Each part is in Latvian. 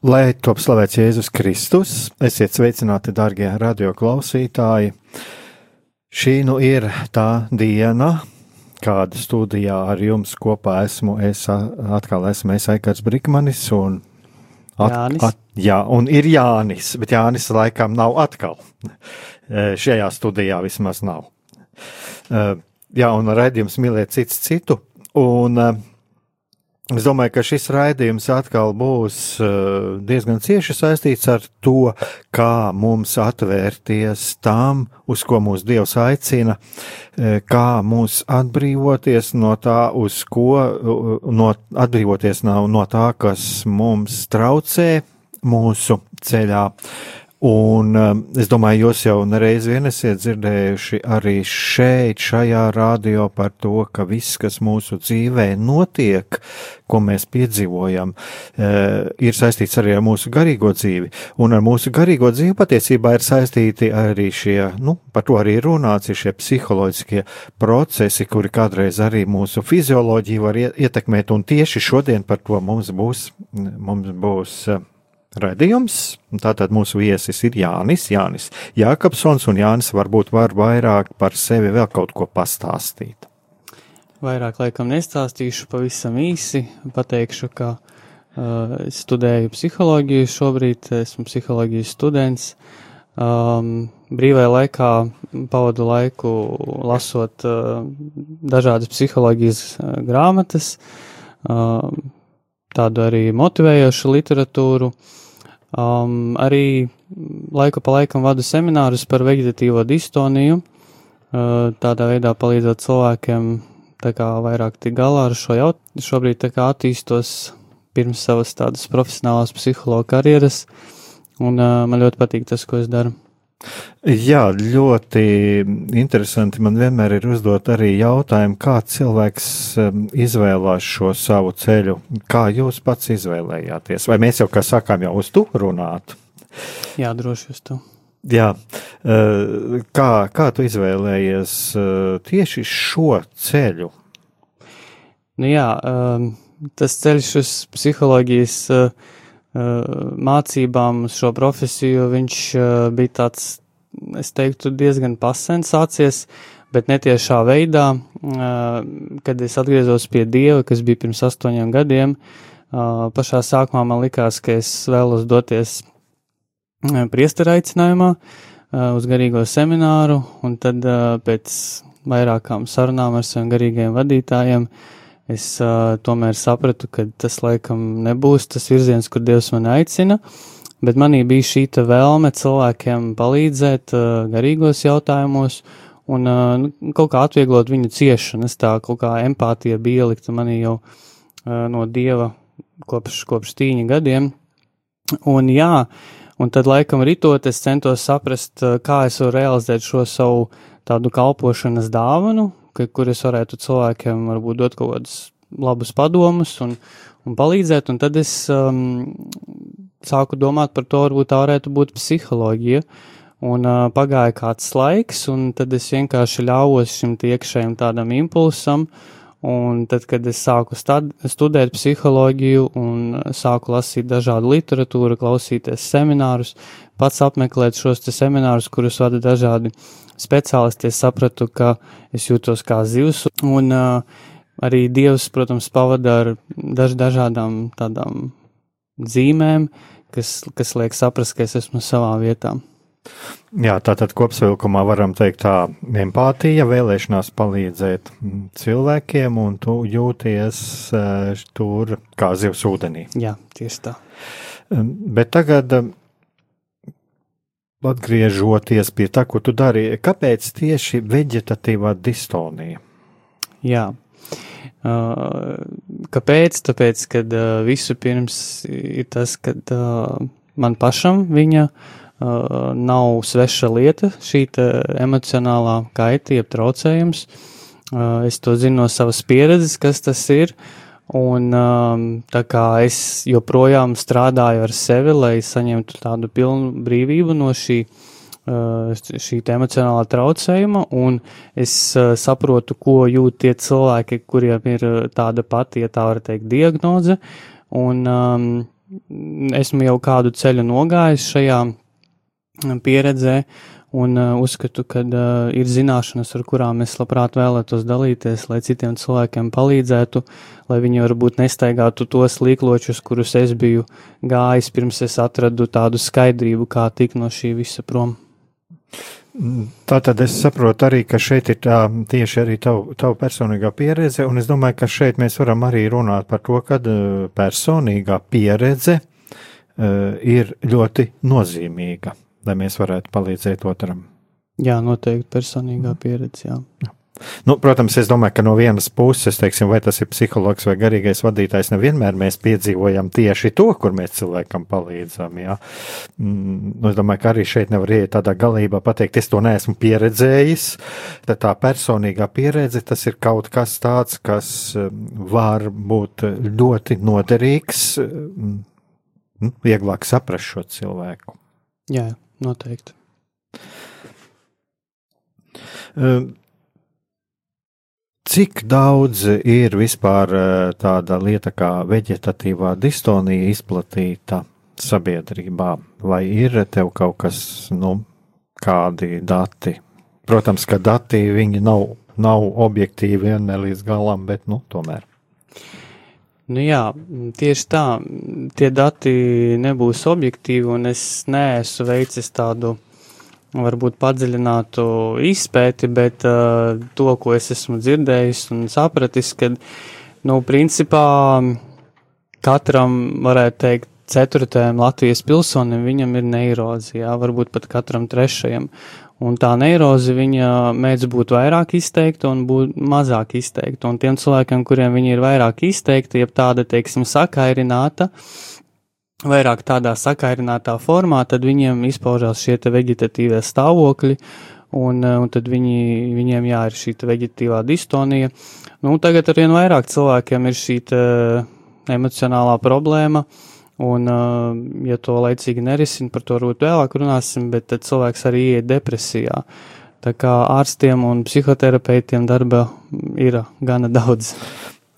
Lai top slavēts Jēzus Kristus, esiet sveicināti, darbie radioklausītāji. Šī nu ir tā diena, kāda studijā ar jums kopā esmu. Es atkal esmu Eikars Brikmanis un, at, Jānis. at, jā, un ir Jānis, bet Jānis laikam nav atkal. E, šajā studijā vismaz nav. E, jā, un redzējums mīlēt cits citu. Un, e, Es domāju, ka šis raidījums atkal būs uh, diezgan cieši saistīts ar to, kā mums atvērties tam, uz ko mūsu Dievs aicina, uh, kā mūs atbrīvoties no tā, uz ko, no, atbrīvoties no, no tā, kas mums traucē mūsu ceļā, Un um, es domāju, jūs jau nereiz vien esat dzirdējuši arī šeit, šajā radio par to, ka viss, kas mūsu dzīvē notiek, ko mēs piedzīvojam, uh, ir saistīts arī ar mūsu garīgo dzīvi. Un ar mūsu garīgo dzīvi patiesībā ir saistīti arī šie, nu, par to arī runāts, ir šie psiholoģiskie procesi, kuri kādreiz arī mūsu fizioloģiju var ietekmēt. Un tieši šodien par to mums būs, mums būs Radījums. Tātad mūsu viesis ir Jānis, Jānis Jākapsons, un Jānis varbūt var vairāk par sevi vēl kaut ko pastāstīt. Vairāk laikam nestāstīšu pavisam īsi. Pateikšu, ka uh, studēju psiholoģiju šobrīd, esmu psiholoģijas students. Um, brīvajā laikā pavadu laiku lasot uh, dažādas psiholoģijas uh, grāmatas, uh, tādu arī motivējošu literatūru. Uh, Um, arī laiku pa laikam vadu seminārus par vegetatīvo distoniju, uh, tādā veidā palīdzot cilvēkiem tā kā vairāk tik galā ar šo jautājumu. Šobrīd tā kā attīstos pirms savas tādas profesionālās psihologa karjeras, un uh, man ļoti patīk tas, ko es daru. Jā, ļoti interesanti. Man vienmēr ir uzdot arī jautājumu, kā cilvēks um, izvēlās šo savu ceļu. Kā jūs pats izvēlējāties? Vai mēs jau, kā sakām, jau uz tu runāt? Jā, droši uz tu. Jā, uh, kā, kā tu izvēlējies uh, tieši šo ceļu? Nu jā, um, tas ceļš uz psiholoģijas uh, mācībām uz šo profesiju, viņš bija tāds, es teiktu, diezgan pasensācies, bet netiešā veidā, kad es atgriezos pie Dieva, kas bija pirms astoņiem gadiem, pašā sākumā man likās, ka es vēlos doties priestera aicinājumā uz garīgo semināru, un tad pēc vairākām sarunām ar saviem garīgajiem vadītājiem, uh, es uh, tomēr sapratu, ka tas laikam nebūs tas virziens, kur Dievs man aicina, bet manī bija šī vēlme cilvēkiem palīdzēt uh, garīgos jautājumos un uh, kaut kā atvieglot viņu ciešanas, tā kaut kā empātija bija ielikta manī jau uh, no Dieva kopš, kopš tīņa gadiem. Un jā, un tad laikam ritot es centos saprast, uh, kā es varu realizēt šo savu tādu kalpošanas dāvanu, ka, kur es varētu cilvēkiem varbūt dot kaut kādus labus padomus un, un palīdzēt, un tad es um, sāku domāt par to, varbūt tā varētu būt psiholoģija. Un uh, pagāja kāds laiks, un tad es vienkārši ļāvos šim iekšējam tādam impulsam, un tad, kad es sāku stad, studēt psiholoģiju un sāku lasīt dažādu literatūru, klausīties seminārus, pats apmeklēt šos seminārus, kurus vada dažādi speciālisti, es sapratu, ka es jūtos kā zivs, un uh, arī Dievs, protams, pavada ar daž, dažādām tādām zīmēm, kas, kas liek saprast, ka es esmu savā vietā. Jā, tātad kopsavilkumā varam teikt tā empātija, vēlēšanās palīdzēt cilvēkiem, un tu jūties uh, tur kā zivs ūdenī. Jā, tieši tā. Bet tagad, atgriežoties pie tā, ko tu dari, kāpēc tieši veģetatīvā distonija? Jā. Uh, kāpēc? Tāpēc, kad uh, visu pirms ir tas, kad uh, man pašam viņa uh, Uh, nav sveša lieta, šī emocionālā kaita, jeb traucējums. Uh, es to zinu no savas pieredzes, kas tas ir. Un um, tā kā es joprojām strādāju ar sevi, lai saņemtu tādu pilnu brīvību no šī, uh, šī emocionālā traucējuma, un es uh, saprotu, ko jūt tie cilvēki, kuriem ir tāda pati, ja tā var teikt, diagnoze, un um, esmu jau kādu ceļu nogājis šajā pieredzē, un uh, uzskatu, ka uh, ir zināšanas, ar kurām es labprāt vēlētos dalīties, lai citiem cilvēkiem palīdzētu, lai viņi varbūt nestaigātu tos līkločus, kurus es biju gājis, pirms es atradu tādu skaidrību, kā tikt no šī visa prom. Tā tad es saprotu arī, ka šeit ir tā tieši arī tavu, tavu personīgā pieredze, un es domāju, ka šeit mēs varam arī runāt par to, ka uh, personīgā pieredze uh, ir ļoti nozīmīga lai mēs varētu palīdzēt otram. Jā, noteikti personīgā pieredze. Jā. Jā. Nu, protams, es domāju, ka no vienas puses, teiksim, vai tas ir psihologs vai garīgais vadītājs, nevienmēr mēs piedzīvojam tieši to, kur mēs cilvēkam palīdzam. Jā. Mm, nu, es domāju, ka arī šeit nevar iet tādā galībā pateikt, es to neesmu pieredzējis. Tad tā personīgā pieredze, tas ir kaut kas tāds, kas mm, var būt ļoti noderīgs, mm, nu, vieglāk saprast šo cilvēku. Jā, noteikti. Cik daudz ir vispār tāda lieta kā veģetatīvā distonija izplatīta sabiedrībā, vai ir tev kaut kas, nu, kādi dati? Protams, ka dati viņi nav, nav objektīvi un ne līdz galam, bet, nu, tomēr. Nu jā, tieši tā, tie dati nebūs objektīvi, un es neesmu veicis tādu varbūt padziļinātu izpēti, bet uh, to, ko es esmu dzirdējis un sapratis, ka, nu, principā katram, varētu teikt, ceturtajam Latvijas pilsonim viņam ir neirozija, varbūt pat katram trešajam. Un tā neiroze viņa mēdz būt vairāk izteikta un būt mazāk izteikta. Un tiem cilvēkiem, kuriem viņa ir vairāk izteikta, jeb tāda, teiksim, sakairināta, vairāk tādā sakairinātā formā, tad viņiem izpaužās šie te veģetatīvie stāvokļi, un, un tad viņi, viņiem jā, ir šī veģetatīvā distonija. Nu, tagad arvien vairāk cilvēkiem ir šī emocionālā problēma, Un, ja to laicīgi nerisina, par to rūt vēlāk runāsim, bet tad cilvēks arī iet depresijā. Tā kā ārstiem un psihoterapeitiem darba ir gana daudz.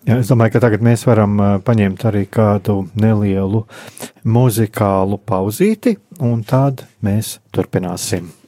Jā, es domāju, ka tagad mēs varam paņemt arī kādu nelielu muzikālu pauzīti, un tad mēs turpināsim.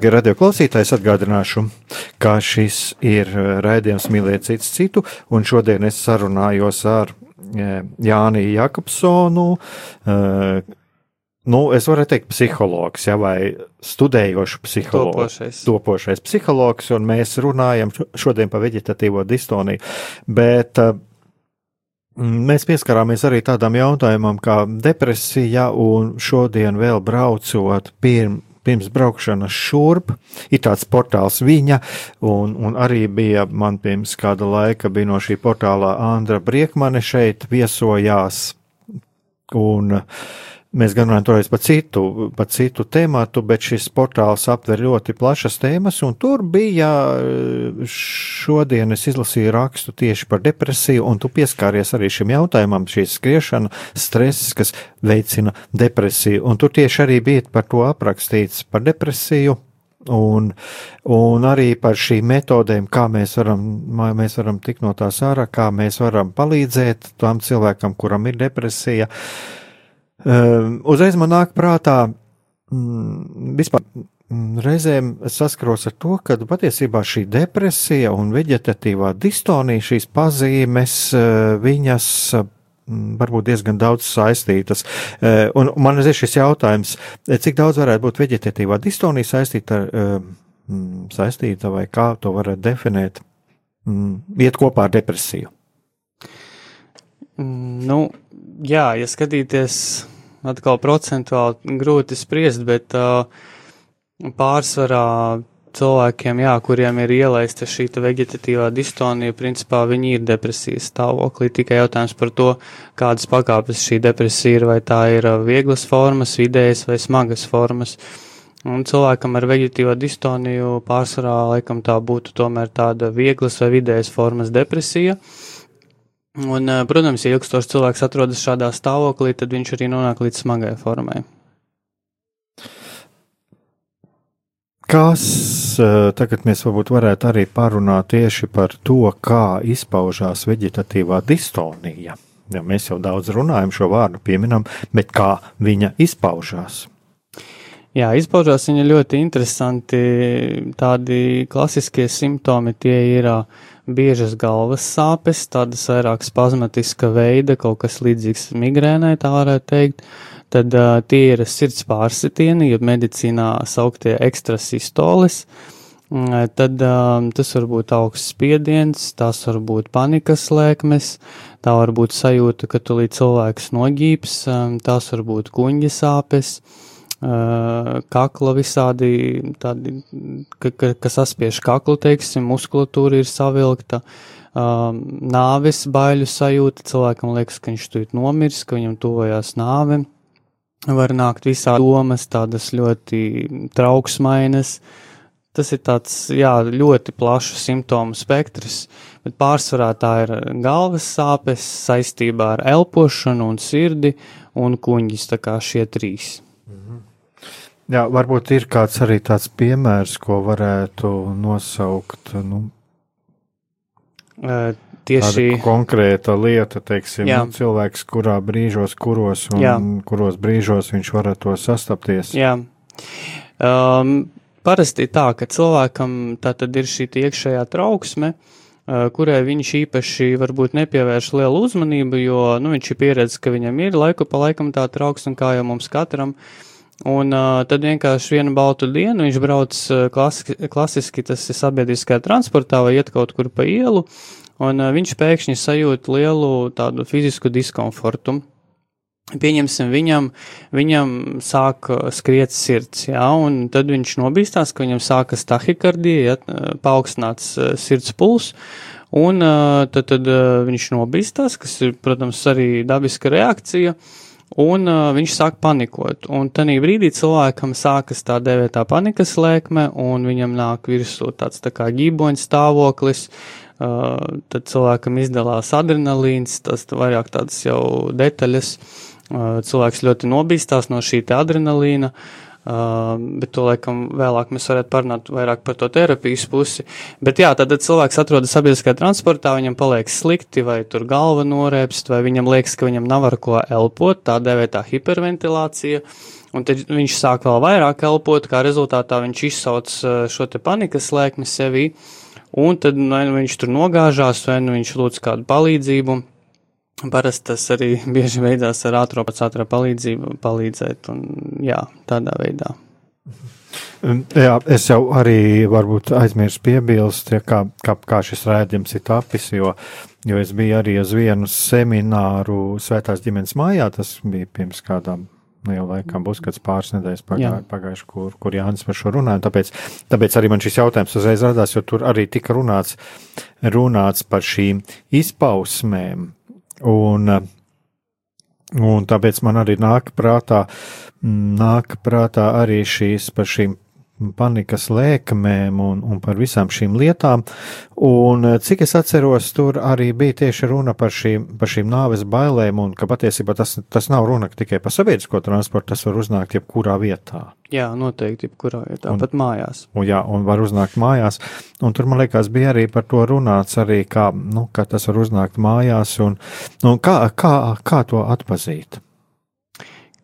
Dārgie radioklausītāji, atgādināšu, ka šis ir raidījums Mīliet cits citu, un šodien es sarunājos ar Jāni Jakobsonu, nu, es varu teikt, psihologs, ja, vai studējošs psihologs, Topošais. topošais psihologs, un mēs runājam šodien par veģetatīvo distoniju. Bet mēs pieskarāmies arī tādam jautājumam kā depresija, un šodien vēl braucot pirms pirms braukšanas šurp. Ir tāds portāls viņa, un, un arī bija man pirms kāda laika bija no šī portālā Andra Briekmane šeit viesojās. Un, Mēs gan runājam toreiz par citu, par citu tēmatu, bet šis portāls aptver ļoti plašas tēmas, un tur bija šodien es izlasīju rakstu tieši par depresiju, un tu pieskāries arī šim jautājumam, šī skriešana, stress, kas veicina depresiju, un tur tieši arī bija par to aprakstīts par depresiju, Un, un arī par šīm metodēm, kā mēs varam, mēs varam tikt no tās ārā, kā mēs varam palīdzēt tam cilvēkam, kuram ir depresija. Uh, uzreiz man nāk prātā, mm, vispār mm, reizēm saskaros ar to, ka patiesībā šī depresija un veģetatīvā distonija, šīs pazīmes, eh, viņas mm, varbūt diezgan daudz saistītas. Eh, un man ir šis jautājums, eh, cik daudz varētu būt veģetatīvā distonija saistīta, saistīta vai kā to varētu definēt, iet kopā ar depresiju? Nu, jā, ja skatīties atkal procentuāli grūti spriest, bet uh, pārsvarā cilvēkiem, jā, kuriem ir ielaista šī vegetatīvā distonija, principā viņi ir depresijas stāvoklī. Tikai jautājums par to, kādas pakāpes šī depresija ir, vai tā ir vieglas formas, vidējas vai smagas formas. Un cilvēkam ar vegetatīvo distoniju pārsvarā laikam tā būtu tomēr tāda vieglas vai vidējas formas depresija. Uh, Un, eh, protams, ja ilgstoši cilvēks atrodas šādā stāvoklī, tad viņš arī nonāk līdz smagai formai. Kas eh, tagad mēs varētu arī parunāt tieši par to, kā izpaužās veģetatīvā distonija? Ja mēs jau daudz runājam šo vārdu, pieminam, bet kā viņa izpaužās? Jā, izpaužās viņa ļoti interesanti. Tādi klasiskie simptomi tie ir uh, biežas galvas sāpes, tādas vairāk spazmatiska veida, kaut kas līdzīgs migrēnai, tā varētu teikt. Tad uh, tie ir sirds pārsitieni, jeb medicīnā sauktie ekstrasistolis. Uh, tad uh, tas var būt augsts spiediens, tās var būt panikas lēkmes, tā var būt sajūta, ka tu līdz cilvēks nogīps, um, tās var būt kuņģa sāpes. Uh, kakla visādi, tādi, ka, ka, kas saspiež kaklu, teiksim, muskulatūra ir savilkta, um, nāves baiļu sajūta, cilvēkam liekas, ka viņš tūlīt nomirs, ka viņam tuvojās nāve, var nākt visā domas, tādas ļoti trauksmainas, tas ir tāds, jā, ļoti plašs simptomu spektrs, bet pārsvarā tā ir galvas sāpes saistībā ar elpošanu un sirdi un kuņģis, tā kā šie trīs. Jā, varbūt ir kāds arī tāds piemērs, ko varētu nosaukt. Nu, uh, tieši konkrēta lieta, teiksim, jā. cilvēks, kurā brīžos, kuros un jā. kuros brīžos viņš var to sastapties. Jā. Um, parasti tā, ka cilvēkam tā tad ir šī iekšējā trauksme, uh, kurai viņš īpaši varbūt nepievērš lielu uzmanību, jo, nu, viņš ir pieredzis, ka viņam ir laiku pa laikam tā trauksme, kā jau mums katram. Uh, Un uh, tad vienkārši vienu baltu dienu viņš brauc klasiski, klasiski, tas ir sabiedriskajā transportā vai iet kaut kur pa ielu, un uh, viņš pēkšņi sajūt lielu tādu fizisku diskomfortu. Pieņemsim, viņam, viņam sāk skriet sirds, jā, un tad viņš nobīstās, ka viņam sākas tahikardija, ja, paaugstināts sirds puls, un tad, tad viņš nobīstās, kas ir, protams, arī dabiska reakcija, uh, un uh, viņš sāk panikot. Un tajā brīdī cilvēkam sākas tā dēvētā panikas lēkme, un viņam nāk virsū tāds tā kā ģīboņa stāvoklis. Uh, tad cilvēkam izdalās adrenalīns, tas vairāk tādas jau detaļas. Uh, cilvēks ļoti nobīstās no šī adrenalīna. Uh, bet to laikam vēlāk mēs varētu parunāt vairāk par to terapijas pusi. Bet jā, tad cilvēks atrodas sabiedriskajā transportā, viņam paliek slikti, vai tur galva norēpst, vai viņam liekas, ka viņam nav ar ko elpot, tā dēvētā hiperventilācija. Un tad viņš sāk vēl vairāk elpot, kā rezultātā viņš izsauc šo te panikas lēkmi sevī, un tad nu viņš tur nogāžās, vai nu viņš lūdz kādu palīdzību. Parasti tas arī bieži veidās ar ātrā pēc ātrā palīdzību palīdzēt, un jā, tādā veidā. Jā, es jau arī varbūt aizmirsu piebilst, ja, kā, kā, kā šis rēdījums ir tapis, jo, jo es biju arī uz vienu semināru Svētās ģimenes mājā, tas bija pirms kādām nu, jau laikam būs kāds pāris nedēļas pagā, pagājuši, kur, kur Jānis par šo runāja. Tāpēc, tāpēc arī man šis jautājums uzreiz radās, jo tur arī tika runāts, runāts par šīm izpausmēm. Un, un tāpēc man arī nāk prātā, nāk prātā arī šīs par šīm panikas lēkmēm un, un par visām šīm lietām. Un eh, cik es atceros, tur arī bija tieši runa par šīm, par šīm nāves bailēm, un ka patiesībā tas, tas nav runa tikai par sabiedrisko transportu, tas var uznākt jebkurā vietā. Jā, noteikti, jebkurā vietā, un, pat mājās. Un, jā, un var uznākt mājās. Un tur, man liekas, bija arī par to runāts, arī kā, nu, kā tas var uznākt mājās, un, un kā, kā, kā to atpazīt.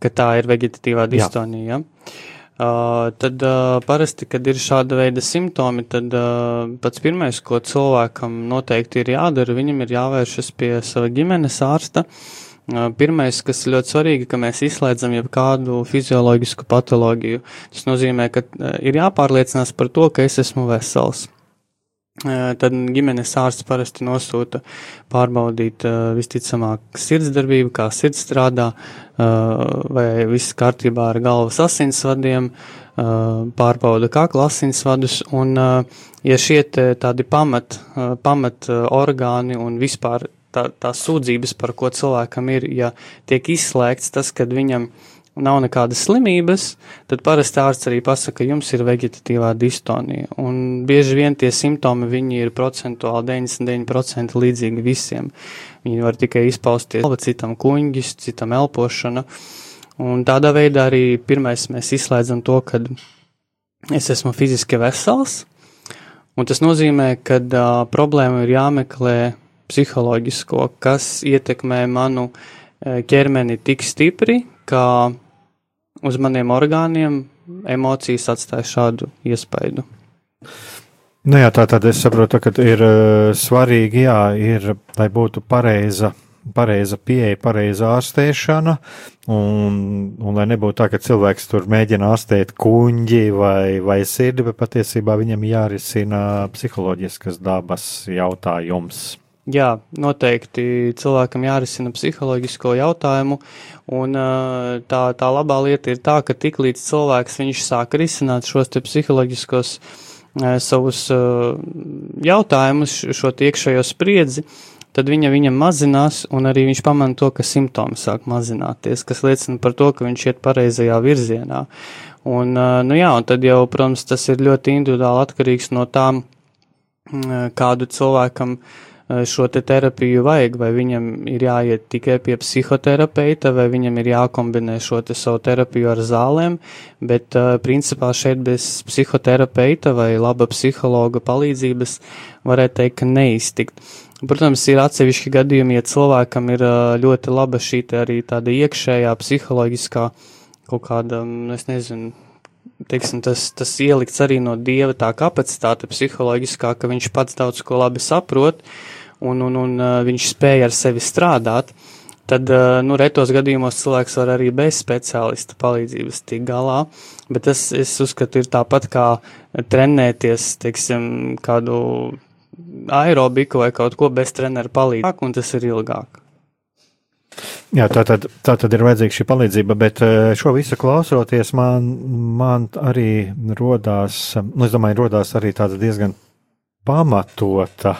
Ka tā ir vegetatīvā distonija. Jā. Uh, tad uh, parasti, kad ir šāda veida simptomi, tad uh, pats pirmais, ko cilvēkam noteikti ir jādara, viņam ir jāvēršas pie sava ģimenes ārsta. Uh, pirmais, kas ļoti svarīgi, ka mēs izslēdzam jebkādu fizioloģisku patoloģiju. Tas nozīmē, ka uh, ir jāpārliecinās par to, ka es esmu vesels. Tad ģimenes ārsts parasti nosūta pārbaudīt visticamāk sirdsdarbību, kā sirds strādā, vai viss kārtībā ar galvas asinsvadiem, pārbauda kakla asinsvadus, un ja šie tādi pamat, pamat orgāni un vispār tā, tās sūdzības, par ko cilvēkam ir, ja tiek izslēgts tas, kad viņam uh, nav nekādas slimības, tad parasti ārsts arī pasaka, ka jums ir vegetatīvā distonija. Un bieži vien tie simptomi viņi ir procentuāli 99% līdzīgi visiem. Viņi var tikai izpausties, citam kuņģis, citam elpošana. Un tādā veidā arī pirmais mēs izslēdzam to, ka es esmu fiziski vesels, un tas nozīmē, ka uh, problēma ir jāmeklē psiholoģisko, kas ietekmē manu ķermeni tik stipri, ka uz maniem orgāniem emocijas atstāja šādu iespaidu. Nu jā, tā tad es saprotu, ka ir uh, svarīgi, jā, ir, lai būtu pareiza, pareiza pieeja, pareiza ārstēšana, un, un lai nebūtu tā, ka cilvēks tur mēģina ārstēt kuņģi vai, vai sirdi, bet patiesībā viņam jārisina psiholoģiskas dabas jautājums. Jā, noteikti cilvēkam jārisina psiholoģisko jautājumu, un tā, tā labā lieta ir tā, ka tik līdz cilvēks viņš sāk risināt šos te psiholoģiskos savus jautājumus, šo iekšējo spriedzi, tad viņa viņam mazinās, un arī viņš pamana to, ka simptomi sāk mazināties, kas liecina par to, ka viņš iet pareizajā virzienā. Un, nu jā, un tad jau, protams, tas ir ļoti individuāli atkarīgs no tām, kādu cilvēkam Eh, šo te terapiju vajag, vai viņam ir jāiet tikai pie psihoterapeita, vai viņam ir jākombinē šo te savu terapiju ar zālēm, bet uh, principā šeit bez psihoterapeita vai laba psihologa palīdzības varētu teikt, ka neiztikt. Protams, ir atsevišķi gadījumi, ja cilvēkam ir uh, ļoti laba šī arī tāda iekšējā psiholoģiskā kaut kāda, mm, es nezinu, teiksim, tas, tas ielikts arī no dieva tā kapacitāte psiholoģiskā, ka viņš pats daudz ko labi saprot un, un, un viņš spēja ar sevi strādāt, tad, nu, retos gadījumos cilvēks var arī bez speciālista palīdzības tikt galā, bet tas, es uzskatu, ir tāpat kā trenēties, teiksim, kādu aerobiku vai kaut ko bez trenera palīdzības, un tas ir ilgāk. Jā, tā tad, tā tad ir vajadzīga šī palīdzība, bet šo visu klausoties, man, man arī rodās, nu, es domāju, rodās arī tāda diezgan pamatota,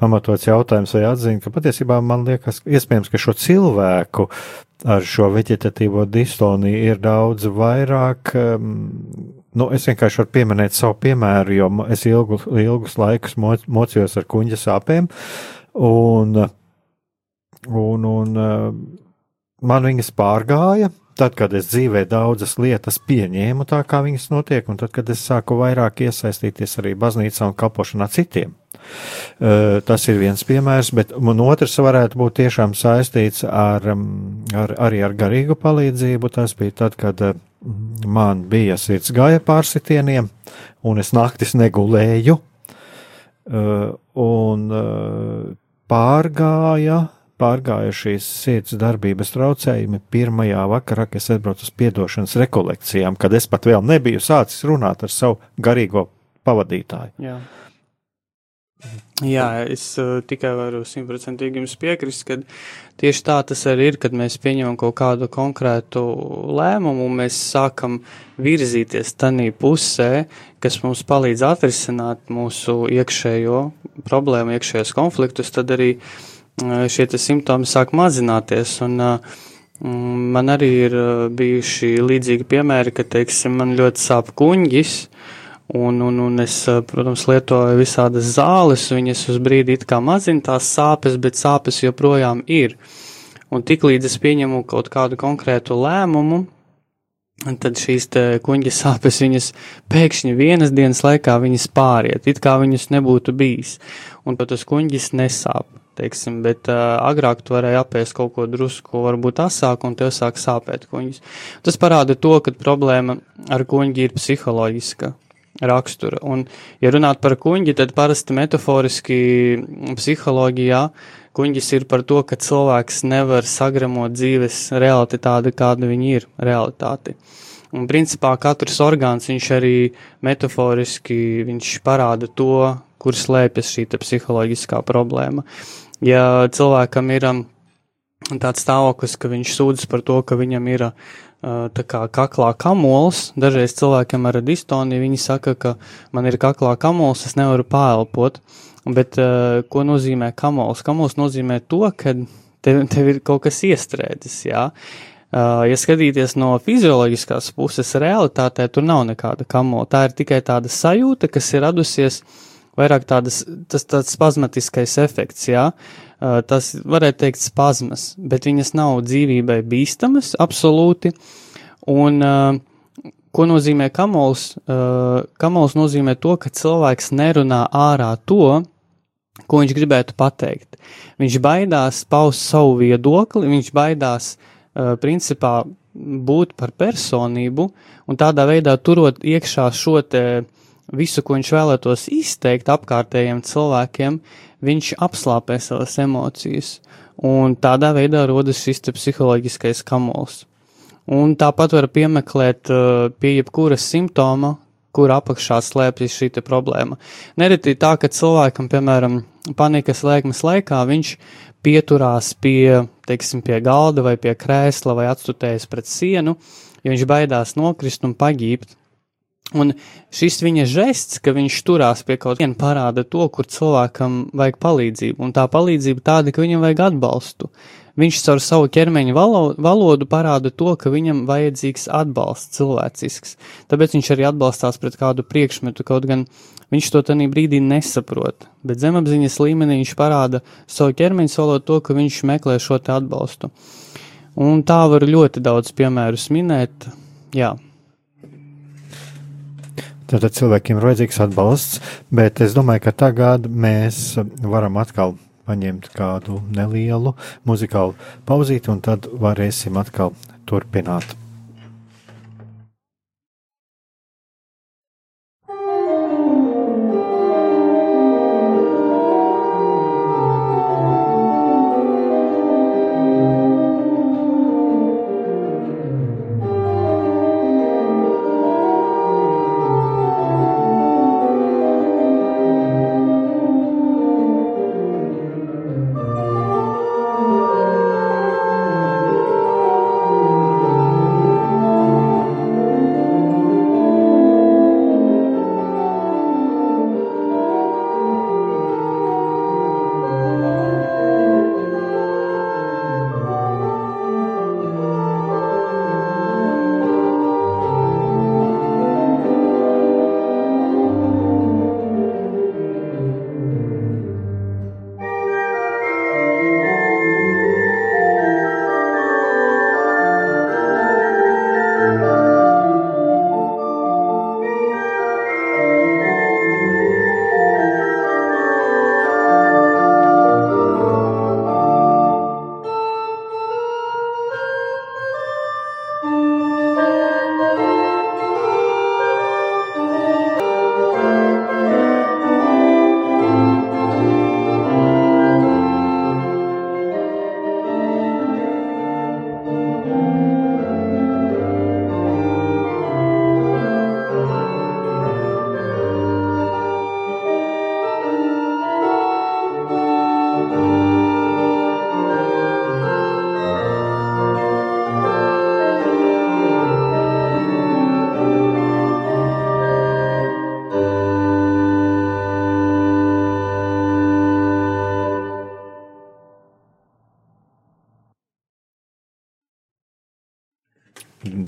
pamatots jautājums vai atziņa, ka patiesībā man liekas, iespējams, ka šo cilvēku ar šo veģetatīvo distoniju ir daudz vairāk. Nu, es vienkārši varu pieminēt savu piemēru, jo es ilgu, ilgus laikus mocījos ar kuģa sāpēm. Un, un, un man viņas pārgāja. Tad, kad es dzīvē daudzas lietas pieņēmu tā, kā viņas notiek, un tad, kad es sāku vairāk iesaistīties arī baznīcā un kalpošanā citiem. Tas ir viens piemērs, bet otrs varētu būt tiešām saistīts ar, ar, arī ar garīgu palīdzību. Tas bija tad, kad man bija sirds gāja pārsitieniem, un es naktis negulēju, un pārgāja pārgāja šīs sirds darbības traucējumi pirmajā vakarā, kad es atbraucu uz piedošanas rekolekcijām, kad es pat vēl nebiju sācis runāt ar savu garīgo pavadītāju. Jā. Jā, es uh, tikai varu simtprocentīgi jums piekrist, ka tieši tā tas arī ir, kad mēs pieņemam kaut kādu konkrētu lēmumu un mēs sākam virzīties tanī pusē, kas mums palīdz atrisināt mūsu iekšējo problēmu, iekšējos konfliktus, tad arī uh, šie simptomi sāk mazināties. Un, man arī ir bijuši līdzīgi piemēri, ka, teiksim, man ļoti sāp kuņģis, un, un, un es, protams, lietoju visādas zāles, viņas uz brīdi it kā mazina tās sāpes, bet sāpes joprojām ir. Un tiklīdz es pieņemu kaut kādu konkrētu lēmumu, tad šīs kuģa sāpes viņas pēkšņi vienas dienas laikā viņas pāriet, it kā viņas nebūtu bijis, un pat tas kuģis nesāp teiksim, bet uh, agrāk tu varēji apēst kaut ko drusku, varbūt asāku, un tev sāk sāpēt kuņģis. Tas parāda to, ka problēma ar kuņģi ir psiholoģiska rakstura. Un, ja runāt par kuņģi, tad parasti metaforiski psiholoģijā kuņģis ir par to, ka cilvēks nevar sagramot dzīves realitāti tādu, kāda viņa ir realitāte. Un principā katrs orgāns, viņš arī metaforiski, viņš parāda to, kur slēpjas šī psiholoģiskā problēma. Ja cilvēkam ir um, tāds stāvoklis, ka viņš sūdzas par to, ka viņam ir uh, tā kā kaklā kamols, dažreiz cilvēkiem ar distoniju viņi saka, ka man ir kaklā kamols, es nevaru pāelpot, bet uh, ko nozīmē kamols? Kamols nozīmē to, ka tev, tev ir kaut kas iestrēdzis, jā. Uh, ja skatīties no fizioloģiskās puses, realitātē tur nav nekāda kamola. Tā ir tikai tāda sajūta, kas ir radusies uh, vairāk tādas, tas tāds spazmatiskais efekts, jā. Tas varētu teikt spazmas, bet viņas nav dzīvībai bīstamas absolūti. Un ko nozīmē kamols? Kamols nozīmē to, ka cilvēks nerunā ārā to, ko viņš gribētu pateikt. Viņš baidās paust savu viedokli, viņš baidās principā būt par personību un tādā veidā turot iekšā šo te uh, visu, ko viņš vēlētos izteikt apkārtējiem cilvēkiem, viņš apslāpē savas emocijas, un tādā veidā rodas šis psiholoģiskais kamols. Un tāpat var piemeklēt uh, pie jebkura simptoma, kur apakšā slēpjas šī problēma. Nereti tā, ka cilvēkam, piemēram, panikas lēkmes laikā viņš pieturās pie, teiksim, pie galda vai pie krēsla vai atstutējas pret sienu, jo viņš baidās nokrist un pagībt. Un šis viņa žests, ka viņš turās pie kaut viena, parāda to, kur cilvēkam vajag palīdzību. Un tā palīdzība tāda, ka viņam vajag atbalstu. Viņš caur savu ķermeņa valo, valodu parāda to, ka viņam vajadzīgs atbalsts cilvēcisks. Tāpēc viņš arī atbalstās pret kādu priekšmetu, kaut gan viņš to tanī brīdī nesaprot. Bet zemapziņas līmenī viņš parāda savu ķermeņa valodu to, ka viņš meklē šo atbalstu. Un tā var ļoti daudz piemērus minēt. Jā. Tātad cilvēkiem ir vajadzīgs atbalsts, bet es domāju, ka tagad mēs varam atkal paņemt kādu nelielu muzikālu pauzīti, un tad varēsim atkal turpināt.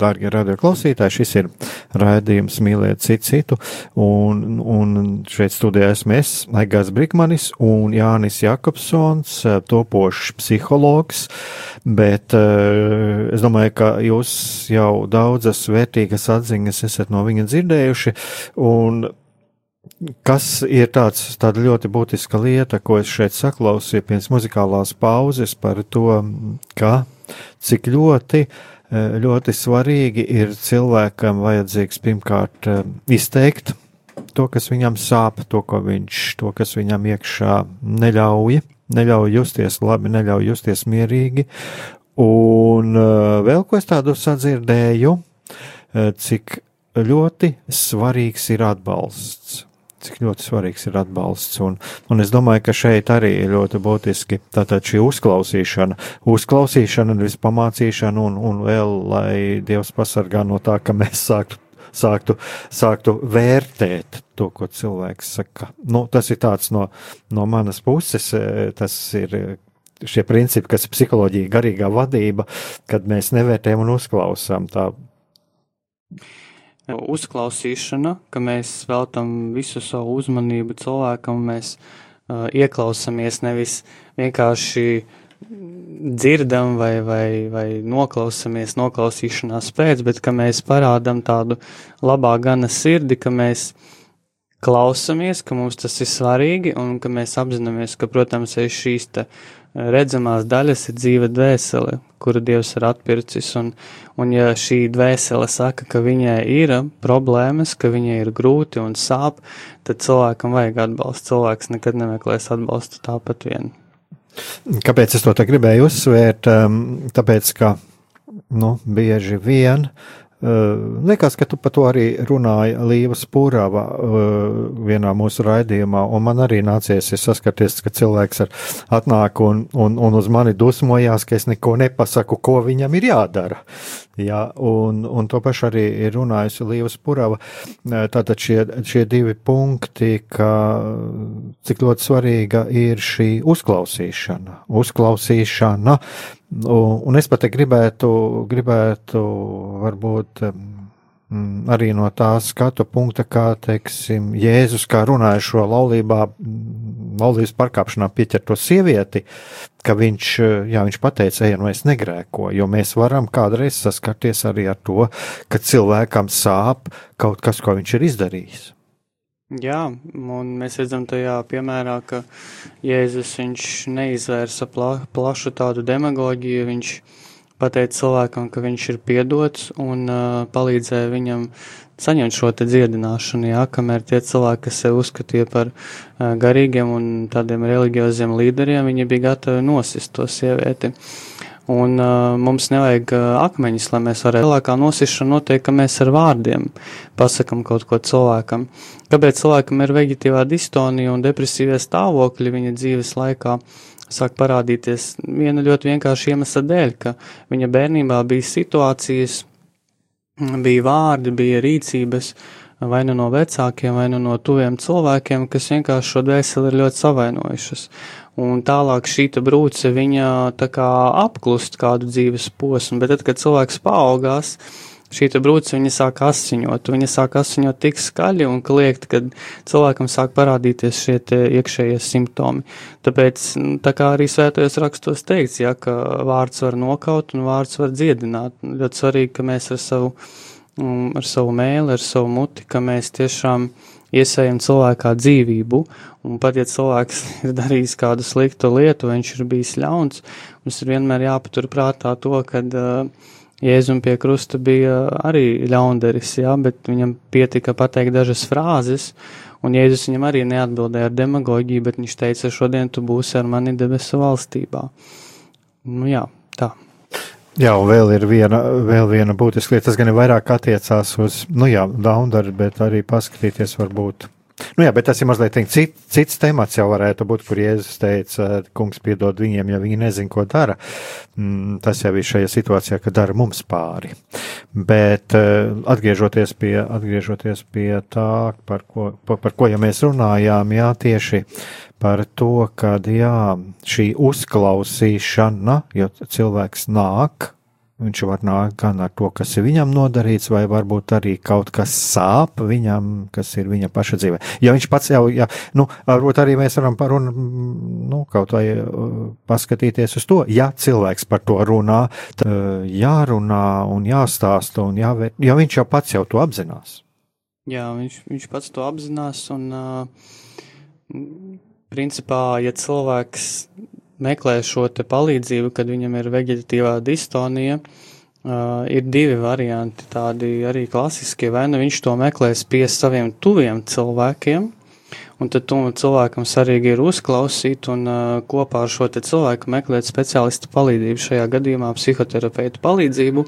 Darbie radioklausītāji, šis ir raidījums Mīliet citu citu, un, un šeit studijā esmu es, Aigās Brikmanis un Jānis Jakobsons, topošs psihologs, bet es domāju, ka jūs jau daudzas vērtīgas atziņas esat no viņa dzirdējuši, un Kas ir tāds, tāda ļoti būtiska lieta, ko es šeit saklausīju pirms muzikālās pauzes par to, ka cik ļoti, eh, ļoti svarīgi ir cilvēkam vajadzīgs pirmkārt eh, izteikt to, kas viņam sāp, to, viņš, to kas viņam iekšā neļauj, neļauj justies labi, neļauj justies mierīgi. Un eh, vēl ko es tādu sadzirdēju, cik ļoti svarīgs ir atbalsts cik ļoti svarīgs ir atbalsts. Un, un es domāju, ka šeit arī ir ļoti būtiski tātad šī uzklausīšana, uzklausīšana, nevis pamācīšana, un, un vēl, lai Dievs pasargā no tā, ka mēs sāktu sāktu, sāktu vērtēt to, ko cilvēks saka. Nu, tas ir tāds no, no manas puses, e, tas ir šie principi, kas ir psiholoģija, garīgā vadība, kad mēs nevērtējam un uzklausām. Tā uzklausīšana, ka mēs veltam visu savu uzmanību cilvēkam, mēs uh, ieklausāmies nevis vienkārši dzirdam vai, vai, vai noklausāmies noklausīšanās pēc, bet ka mēs parādam tādu labā gana sirdi, ka mēs klausamies, ka mums tas ir svarīgi un ka mēs apzināmies, ka, protams, aiz šīs te redzamās daļas ir dzīva dvēsele, kuru Dievs ir atpircis. Un, un ja šī dvēsele saka, ka viņai ir problēmas, ka viņai ir grūti un sāp, tad cilvēkam vajag atbalstu. Cilvēks nekad nemeklēs atbalstu tāpat vien. Kāpēc es to gribēju uzsvērt? Tāpēc, ka nu, bieži vien Liekas, ka tu par to arī runāji Līvas Pūrāvā vienā mūsu raidījumā, un man arī nācies saskarties, ka cilvēks atnāk un, un, un uz mani dusmojās, ka es neko nepasaku, ko viņam ir jādara. Jā, un, un to pašu arī ir runājusi Līvas Pūrāva. Tātad šie, šie divi punkti, ka cik ļoti svarīga ir šī uzklausīšana. Uzklausīšana Un es pat gribētu, gribētu varbūt arī no tā skatu punkta, kā, teiksim, Jēzus, kā runāja šo laulībā, mm, laulības pārkāpšanā pieķerto sievieti, ka viņš, jā, viņš pateica, ej, nu es negrēko, jo mēs varam kādreiz saskarties arī ar to, ka cilvēkam sāp kaut kas, ko viņš ir izdarījis. Jā, un mēs redzam tajā piemērā, ka Jēzus viņš neizvērsa pla, plašu tādu demagoģiju, viņš pateica cilvēkam, ka viņš ir piedots un uh, palīdzēja viņam saņemt šo dziedināšanu, jā, kamēr tie cilvēki, kas sev uzskatīja par uh, garīgiem un tādiem reliģioziem līderiem, viņi bija gatavi nosist to sievieti. Un uh, mums nevajag uh, akmeņus, lai mēs varētu. Lielākā nosišana notiek, ka mēs ar vārdiem pasakam kaut ko cilvēkam. Kāpēc cilvēkam ir vegetīvā distonija un depresīvie stāvokļi viņa dzīves laikā? Sāk parādīties viena ļoti vienkārša iemesla dēļ, ka viņa bērnībā bija situācijas, bija vārdi, bija rīcības, vai nu no vecākiem, vai nu no tuviem cilvēkiem, kas vienkārši šo dvēseli ir ļoti savainojušas. Un tālāk šī brūce viņa tā kā apklust kādu dzīves posmu, bet tad, kad cilvēks paaugās, šī brūce viņa sāk asiņot, viņa sāk asiņot tik skaļi un kliegt, kad cilvēkam sāk parādīties šie iekšējie simptomi. Tāpēc, nu, tā kā arī svētajos rakstos teikts, ja, ka vārds var nokaut un vārds var dziedināt. Ļoti svarīgi, ka mēs ar savu, um, ar savu mēli, ar savu muti, ka mēs tiešām iesējam cilvēkā dzīvību, un pat ja cilvēks ir darījis kādu sliktu lietu, viņš ir bijis ļauns, mums ir vienmēr jāpatur prātā to, ka uh, Jēzum pie krusta bija arī ļaundaris, jā, bet viņam pietika pateikt dažas frāzes, un Jēzus viņam arī neatbildēja ar demagoģiju, bet viņš teica, šodien tu būsi ar mani debesu valstībā. Nu jā, tā. Jā, un vēl ir viena, vēl viena būtiska lieta, tas gan ir vairāk attiecās uz, nu jā, Daundaru, bet arī paskatīties varbūt. Nu jā, bet tas ir mazliet cits, cits temats jau varētu būt, kur Jēzus teica, kungs piedod viņiem, ja viņi nezin, ko dara. Mm, tas jau ir šajā situācijā, ka dara mums pāri. Bet eh, atgriežoties pie, atgriežoties pie tā, par ko, par, par ko ja mēs runājām, jā, tieši par to, ka jā, šī uzklausīšana, jo cilvēks nāk, Viņš var nākt gan ar to, kas ir viņam nodarīts, vai varbūt arī kaut kas sāp viņam, kas ir viņa paša dzīvē. Ja viņš pats jau, ja, nu, varbūt arī mēs varam parun, nu, kaut vai uh, paskatīties uz to, ja cilvēks par to runā, tad uh, jārunā un jāstāsta, un jāvēr, ja viņš jau pats jau to apzinās. Jā, viņš, viņš pats to apzinās, un uh, principā, ja cilvēks meklē šo te palīdzību, kad viņam ir vegetatīvā distonija, uh, ir divi varianti, tādi arī klasiskie, vai nu viņš to meklēs pie saviem tuviem cilvēkiem, un tad tam cilvēkam svarīgi ir uzklausīt un uh, kopā ar šo te cilvēku meklēt speciālistu palīdzību, šajā gadījumā psihoterapeitu palīdzību.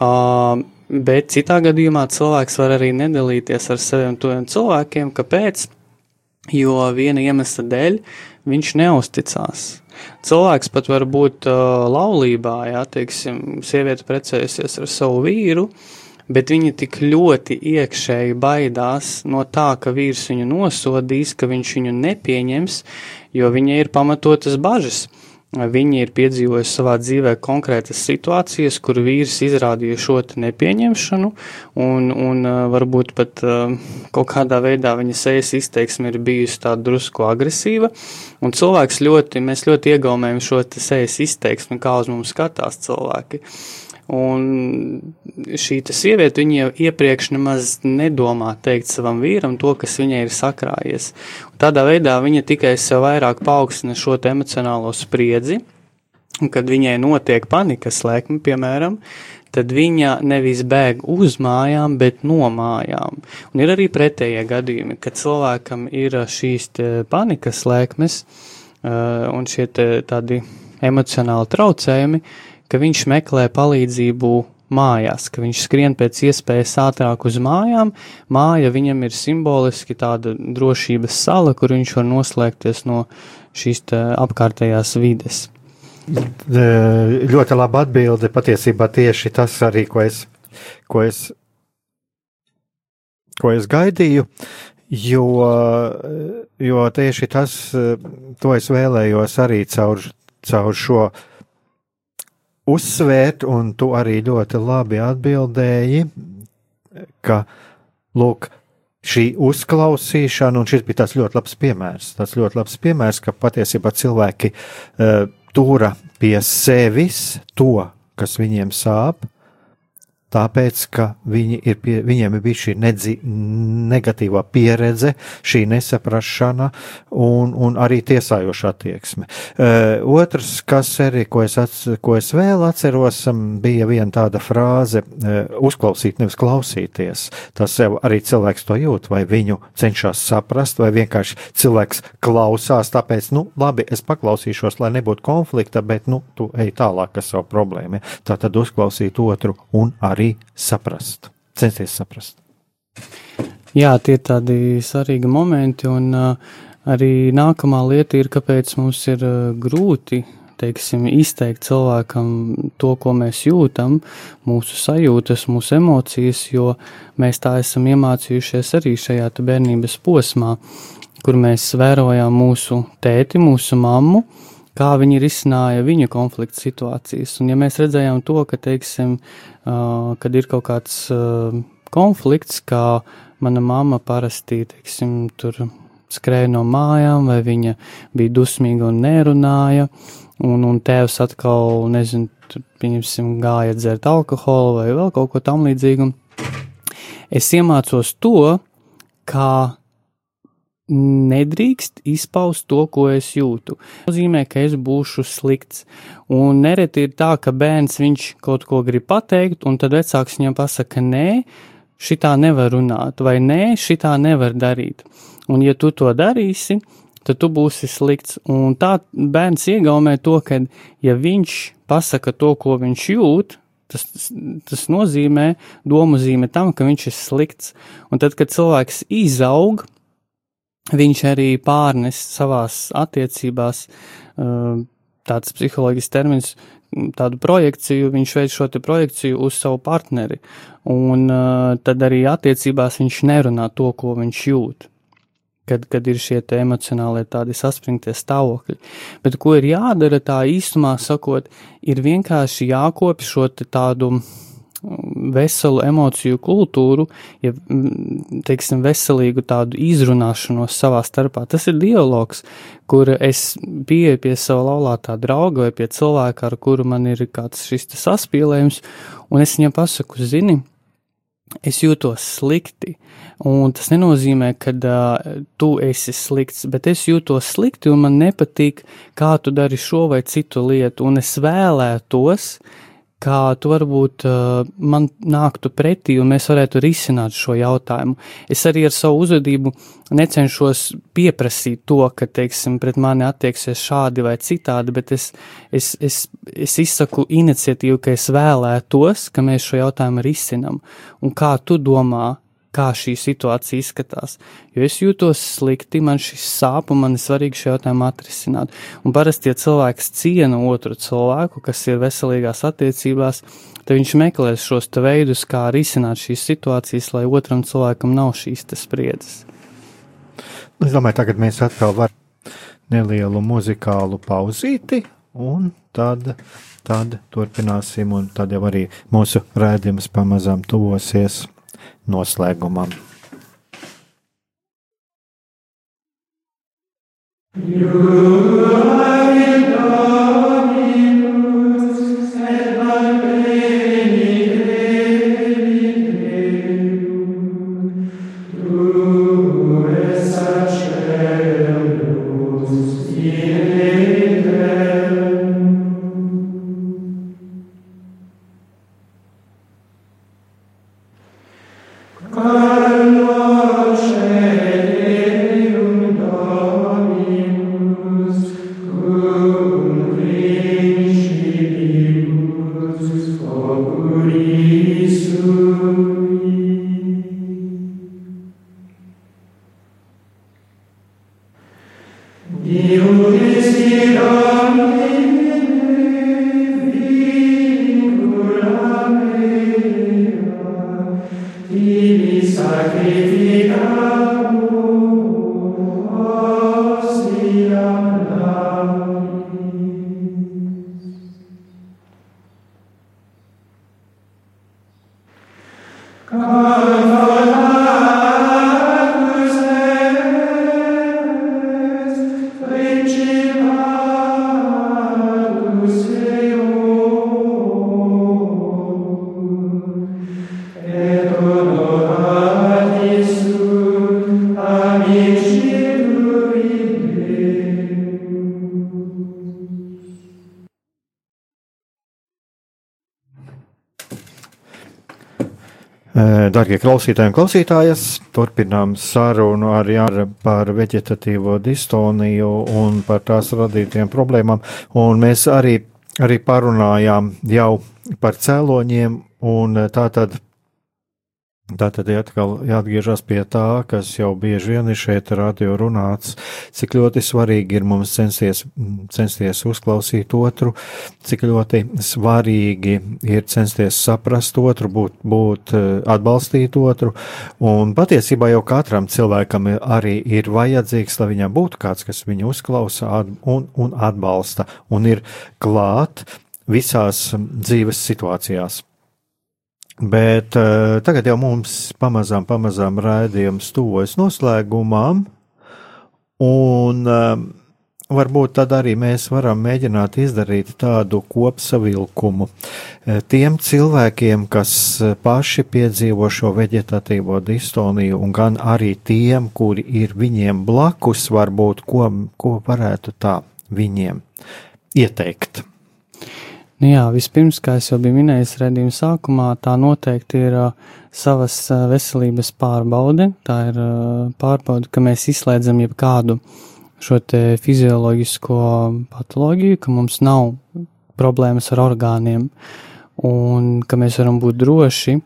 Uh, bet citā gadījumā cilvēks var arī nedalīties ar saviem tuviem cilvēkiem, kāpēc? Jo viena iemesla dēļ viņš neusticās. Cilvēks pat var būt uh, laulībā, jā, teiksim, sieviete precējusies ar savu vīru, bet viņa tik ļoti iekšēji baidās no tā, ka vīrs viņu nosodīs, ka viņš viņu nepieņems, jo viņai ir pamatotas bažas. Viņi ir piedzīvojuši savā dzīvē konkrētas situācijas, kur vīrs izrādīja šo nepieņemšanu, un, un varbūt pat kaut kādā veidā viņa sejas izteiksme ir bijusi tāda drusku agresīva, un cilvēks ļoti, mēs ļoti iegaumējam šo sejas izteiksmi, kā uz mums skatās cilvēki. Un šī sieviete, jau iepriekš nemaz nedomā teikt savam vīram to, kas viņai ir sakrājies. Un tādā veidā viņa tikai sev vairāk paaugstina šo emocionālo spriedzi, un kad viņai notiek panikas lēkme, piemēram, tad viņa nevis bēg uz mājām, bet no mājām. Un ir arī pretējie gadījumi, kad cilvēkam ir šīs panikas lēkmes uh, un šie tādi emocionāli traucējumi, uh, ka viņš meklē palīdzību mājās, ka viņš skrien pēc iespējas ātrāk uz mājām. Māja viņam ir simboliski tāda drošības sala, kur viņš var noslēgties no šīs apkārtējās vides. Ļoti laba atbilde. Patiesībā tieši tas arī, ko es, ko es, ko es gaidīju. Jo, jo tieši tas, to es vēlējos arī caur, caur šo uh, uzsvērt, un tu arī ļoti labi atbildēji, ka, lūk, šī uzklausīšana, un šis bija tas ļoti labs piemērs, tas ļoti labs piemērs, ka patiesībā cilvēki uh, tura pie sevis to, kas viņiem sāp, tāpēc, ka viņi ir pie, viņiem ir bijusi šī nedzi, negatīvā pieredze, šī nesaprašana un, un arī tiesājoša attieksme. Uh, otrs, kas arī, ko es, ats, ko es vēl atceros, bija viena tāda frāze uh, - uzklausīt, nevis klausīties. Tas jau arī cilvēks to jūt, vai viņu cenšas saprast, vai vienkārši cilvēks klausās, tāpēc, nu, labi, es paklausīšos, lai nebūtu konflikta, bet, nu, tu ej tālāk ar savu problēmu. Ja? Tā tad uzklausīt otru un arī arī saprast, censties saprast. Jā, tie ir tādi svarīgi momenti, un uh, arī nākamā lieta ir, kāpēc mums ir uh, grūti teiksim, izteikt cilvēkam to, ko mēs jūtam, mūsu sajūtas, mūsu emocijas, jo mēs tā esam iemācījušies arī šajā bērnības posmā, kur mēs vērojām mūsu tēti, mūsu mammu, kā viņi risināja viņu konflikta situācijas. Un ja mēs redzējām to, ka, teiksim, uh, kad ir kaut kāds uh, konflikts, kā mana mamma parasti, teiksim, tur skrēja no mājām, vai viņa bija dusmīga un nerunāja, un, un tēvs atkal, nezinu, tur, pieņemsim, gāja dzert alkoholu vai vēl kaut ko tam līdzīgu. Es iemācos to, kā nedrīkst izpaust to, ko es jūtu. Tas nozīmē, ka es būšu slikts. Un nereti ir tā, ka bērns viņš kaut ko grib pateikt, un tad vecāks viņam pasaka, nē, šitā nevar runāt, vai nē, šitā nevar darīt. Un ja tu to darīsi, tad tu būsi slikts. Un tā bērns iegaumē to, ka ja viņš pasaka to, ko viņš jūt, Tas, tas nozīmē, domu zīmē tam, ka viņš ir slikts. Un tad, kad cilvēks izaug, viņš arī pārnes savās attiecībās uh, tāds psiholoģisks termins, tādu projekciju, viņš veic šo projekciju uz savu partneri, un uh, tad arī attiecībās viņš nerunā to, ko viņš jūt. kad, kad ir šie emocionālie tādi saspringtie stāvokļi. Bet ko ir jādara tā īstumā sakot, ir vienkārši jākopj šo tādu veselu emociju kultūru, ja teiksim, veselīgu tādu izrunāšanos savā starpā. Tas ir dialogs, kur es biju pie sava laulātā drauga vai pie cilvēka, ar kuru man ir kāds šis saspīlējums, un es viņam pasaku, zini, es jūtos slikti. Un tas nenozīmē, ka uh, tu esi slikts, bet es jūtos slikti un man nepatīk, kā tu dari šo vai citu lietu. Un es vēlētos, kā tu varbūt uh, man nāktu pretī un mēs varētu risināt šo jautājumu. Es arī ar savu uzvedību necenšos pieprasīt to, ka, teiksim, pret mani attieksies šādi vai citādi, bet es, es, es, es izsaku iniciatīvu, ka es vēlētos, ka mēs šo jautājumu risinam. Un kā tu domā, kā šī situācija izskatās. Jo es jūtos slikti, man šis sāp un man ir svarīgi šo jautājumu atrisināt. Un parasti, ja cilvēks ciena otru cilvēku, kas ir veselīgās attiecībās, tad viņš meklēs šos veidus, kā risināt šīs situācijas, lai otram cilvēkam nav šīs spriedzes. Es domāju, tagad mēs atkal varam nelielu muzikālu pauzīti, un tad, tad turpināsim, un tad jau arī mūsu rēdījums pamazām tuvosies noslēgumam. You Darbie klausītāji un klausītājas, turpinām sarunu ar, par veģetatīvo distoniju un par tās radītiem problēmām. Un mēs arī, arī parunājām jau par cēloņiem, un tā tad Tā tad atkal jāatgriežas pie tā, kas jau bieži vien ir šeit radio runāts, cik ļoti svarīgi ir mums censties, censties uzklausīt otru, cik ļoti svarīgi ir censties saprast otru, būt, būt eh, atbalstīt otru, un patiesībā jau katram cilvēkam arī ir vajadzīgs, lai viņam būtu kāds, kas viņu uzklausa un, un atbalsta, un ir klāt visās dzīves situācijās. Bet uh, tagad jau mums pamazām, pamazām raidījums tuvojas noslēgumam, un uh, varbūt tad arī mēs varam mēģināt izdarīt tādu kopsavilkumu tiem cilvēkiem, kas paši piedzīvo šo veģetatīvo distoniju, un gan arī tiem, kuri ir viņiem blakus, varbūt ko, ko varētu tā viņiem ieteikt. Nu jā, vispirms, kā jau biju minējis redzījuma sākumā, tā noteikti ir uh, savas uh, veselības pārbaude. Tā ir uh, pārbaude, ka mēs izslēdzam jebkādu šo fizioloģisko patoloģiju, ka mums nav problēmas ar orgāniem un ka mēs varam būt droši,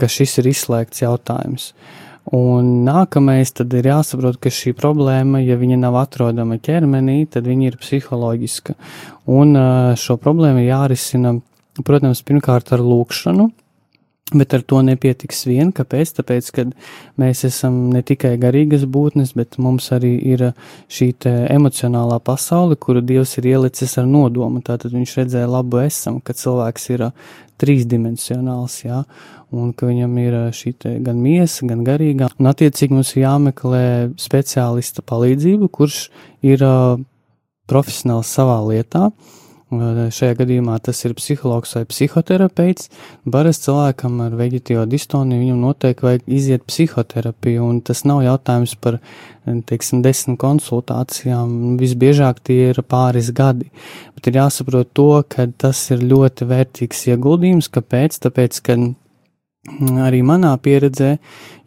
ka šis ir izslēgts jautājums. Uh, Un nākamais tad ir jāsaprot, ka šī problēma, ja viņa nav atrodama ķermenī, tad viņa ir psiholoģiska. Un šo problēmu jārisina, protams, pirmkārt ar lūkšanu, Bet ar to nepietiks vien. Kāpēc? Tāpēc, ka mēs esam ne tikai garīgas būtnes, bet mums arī ir šī emocionālā pasaule, kuru Dievs ir ielicis ar nodomu. Tātad viņš redzēja labu esam, ka cilvēks ir trīsdimensionāls, jā, un ka viņam ir šī gan miesa, gan garīgā. Un attiecīgi mums ir jāmeklē speciālista palīdzību, kurš ir profesionāls savā lietā. Uh, Šajā gadījumā tas ir psihologs vai psihoterapeits. Parasti cilvēkam ar veģetīvo distoniju viņam noteikti vajag iziet psihoterapiju, un tas nav jautājums par, teiksim, desmit konsultācijām. Visbiežāk tie ir pāris gadi. Bet ir jāsaprot to, ka tas ir ļoti vērtīgs ieguldījums. Kāpēc? Tāpēc, ka arī manā pieredzē,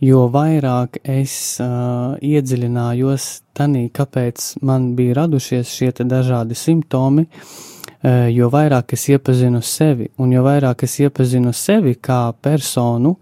jo vairāk es uh, iedziļinājos tanī, kāpēc man bija radušies šie dažādi simptomi, uh, jo vairāk es iepazinu sevi, un jo vairāk es iepazinu sevi kā personu,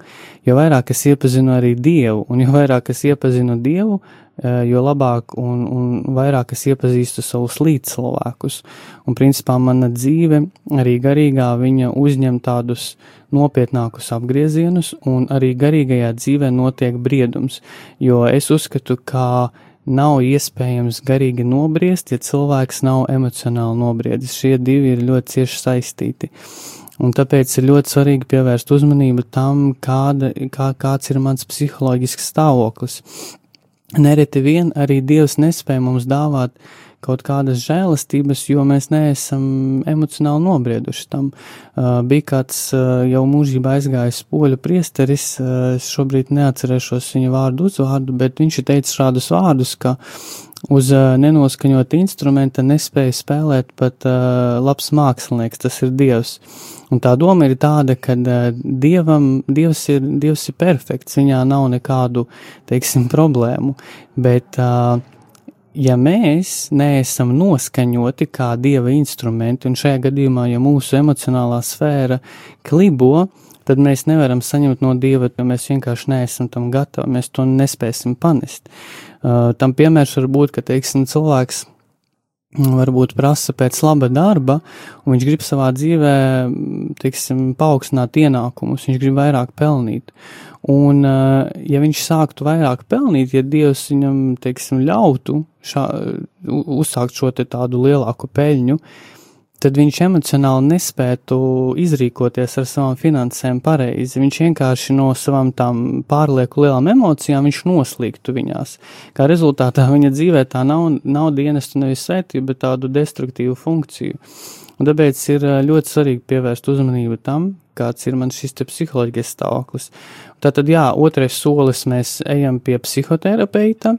jo vairāk es iepazinu arī Dievu, un jo vairāk es iepazinu Dievu, eh, jo labāk un, un vairāk es iepazīstu savus līdzcilvēkus. Un principā mana dzīve, arī garīgā, viņa uzņem tādus nopietnākus apgriezienus, un arī garīgajā dzīvē notiek briedums, jo es uzskatu, ka nav iespējams garīgi nobriest, ja cilvēks nav emocionāli nobriedis. Šie divi ir ļoti cieši saistīti. Un tāpēc ir ļoti svarīgi pievērst uzmanību tam, kāda, kā, kāds ir mans psiholoģisks stāvoklis. Nereti vien arī Dievs nespēja mums dāvāt kaut kādas žēlastības, jo mēs neesam emocionāli nobrieduši tam. Uh, bija kāds uh, jau mūžībā aizgājis poļu priesteris, uh, es šobrīd neatcerēšos viņa vārdu uzvārdu, bet viņš ir teicis šādus vārdus, ka uz uh, nenoskaņot instrumenta nespēja spēlēt pat uh, labs mākslinieks, tas ir Dievs. Un tā doma ir tāda, ka uh, dievam, dievs, ir, dievs ir perfekts, viņā nav nekādu, teiksim, problēmu, bet uh, ja mēs neesam noskaņoti kā dieva instrumenti, un šajā gadījumā, ja mūsu emocionālā sfēra klibo, tad mēs nevaram saņemt no dieva, jo mēs vienkārši neesam tam gatavi, mēs to nespēsim panest. Uh, tam piemērs var būt, ka, teiksim, cilvēks varbūt prasa pēc laba darba, un viņš grib savā dzīvē, teiksim, paaugstināt ienākumus, viņš grib vairāk pelnīt. Un, eh, ja viņš sāktu vairāk pelnīt, ja Dievs viņam, teiksim, ļautu šā, uzsākt šo tādu lielāku peļņu, uh, tad viņš emocionāli nespētu izrīkoties ar savām finansēm pareizi. Viņš vienkārši no savām tām pārlieku lielām emocijām noslīgtu viņās. Kā rezultātā viņa dzīvē tā nav, nav dienestu nevis svētība, bet tādu destruktīvu funkciju. Un tāpēc ir ļoti svarīgi pievērst uzmanību tam, kāds ir mans šis psiholoģiskais stāvoklis. Tātad, jā, otrais solis mēs ejam pie psihoterapeita.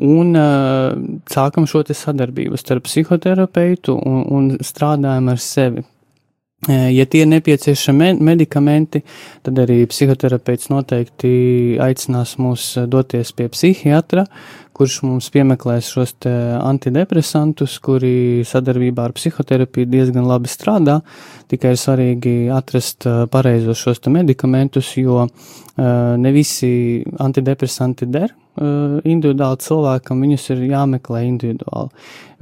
Un uh, sākam šo sadarbību starp psihoterapeitu un, un strādājam ar sevi. Ja tie ir nepieciešami medikamenti, tad arī psihoterapeits noteikti aicinās mūs doties pie psihiatra, kurš mums piemeklēs šos antidepresantus, kuri sadarbībā ar psihoterapiju diezgan labi strādā. Tikai ir svarīgi atrast pareizos šos medikamentus, jo ne visi antidepresanti der, Eh, individuāli cilvēkam, viņus ir jāmeklē individuāli.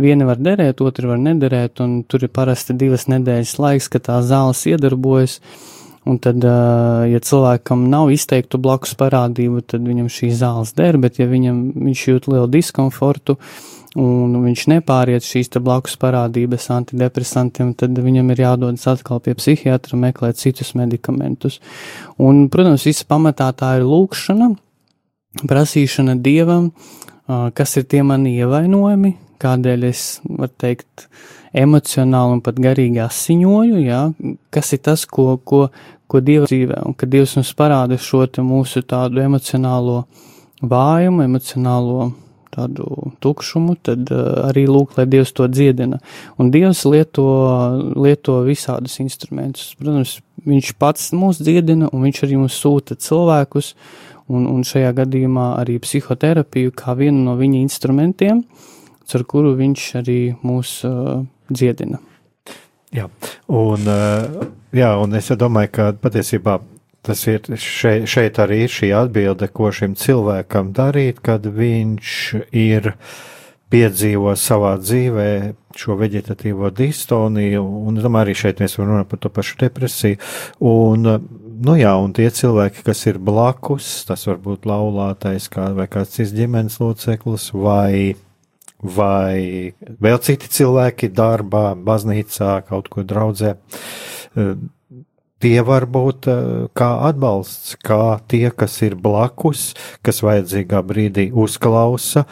Viena var derēt, otra var nederēt, un tur ir parasti divas nedēļas laiks, kad tā zāles iedarbojas. Un tad, ja cilvēkam nav izteiktu blakus parādību, tad viņam šī zāles der, bet ja viņam, viņš jūt lielu diskomfortu un viņš nepāriet šīs blakus parādības antidepresantiem, tad viņam ir jādodas atkal pie psihiatra meklēt citus medikamentus. Un, protams, visa pamatā tā ir lūkšana, prasīšana dievam, kas ir tie mani ievainojumi, kādēļ es, var teikt, emocionāli un pat garīgi asiņoju, jā, kas ir tas, ko, ko, ko Dievs dzīvē, un kad Dievs mums parāda šo mūsu tādu emocionālo vājumu, emocionālo tādu tukšumu, tad uh, arī lūk, lai Dievs to dziedina. Un Dievs lieto, lieto visādus instrumentus. Protams, Viņš pats mūs dziedina, un Viņš arī mums sūta cilvēkus, un, un šajā gadījumā arī psihoterapiju kā vienu no viņa instrumentiem, ar kuru viņš arī mūs uh, dziedina. Jā, un, uh, jā, un es domāju, ka patiesībā tas ir šeit, šeit arī ir šī atbilde, ko šim cilvēkam darīt, kad viņš ir piedzīvo savā dzīvē šo veģetatīvo distoniju, un domāju, arī šeit mēs varam runāt par to pašu depresiju, un nu jā, un tie cilvēki, kas ir blakus, tas var būt laulātais kā, vai kāds cits ģimenes loceklis, vai, vai vēl citi cilvēki darbā, baznīcā, kaut ko draudzē. Uh, tie var būt uh, kā atbalsts, kā tie, kas ir blakus, kas vajadzīgā brīdī uzklausa,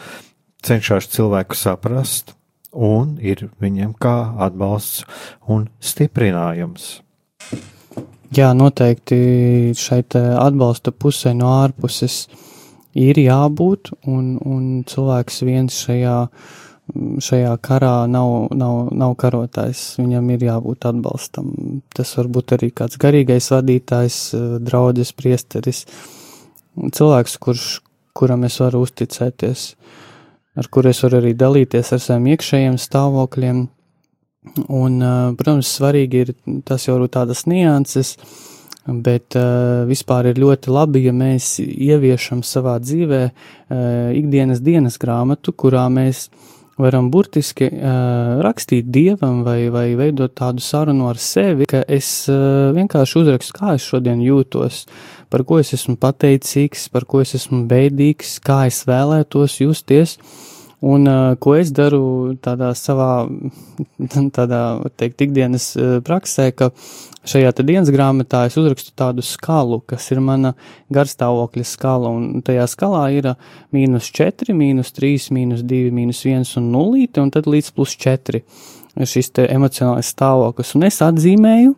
cenšas cilvēku saprast, un ir viņiem kā atbalsts un stiprinājums. Jā, noteikti šai atbalsta pusē no ārpuses ir jābūt, un, un cilvēks viens šajā, šajā karā nav, nav, nav karotājs. Viņam ir jābūt atbalstam. Tas var būt arī kāds garīgais vadītājs, draudzes priesteris, cilvēks, kurš, kuram es varu uzticēties, ar kur es varu arī dalīties ar saviem iekšējiem stāvokļiem Un, protams, svarīgi ir tas jau tādas nianses, bet uh, vispār ir ļoti labi, ja mēs ieviešam savā dzīvē uh, ikdienas dienas grāmatu, kurā mēs varam burtiski uh, rakstīt dievam vai, vai veidot tādu sarunu ar sevi, ka es uh, vienkārši uzrakstu, kā es šodien jūtos, par ko es esmu pateicīgs, par ko es esmu beidīgs, kā es vēlētos justies. Uh, Un ko es daru tādā savā, tādā, teikt, ikdienas praksē, ka šajā dienas grāmatā es uzrakstu tādu skalu, kas ir mana garstāvokļa skala, un tajā skalā ir mīnus 4, mīnus 3, mīnus 2, mīnus 1 un 0, un tad līdz plus 4 šis te emocionālais stāvoklis, un es atzīmēju,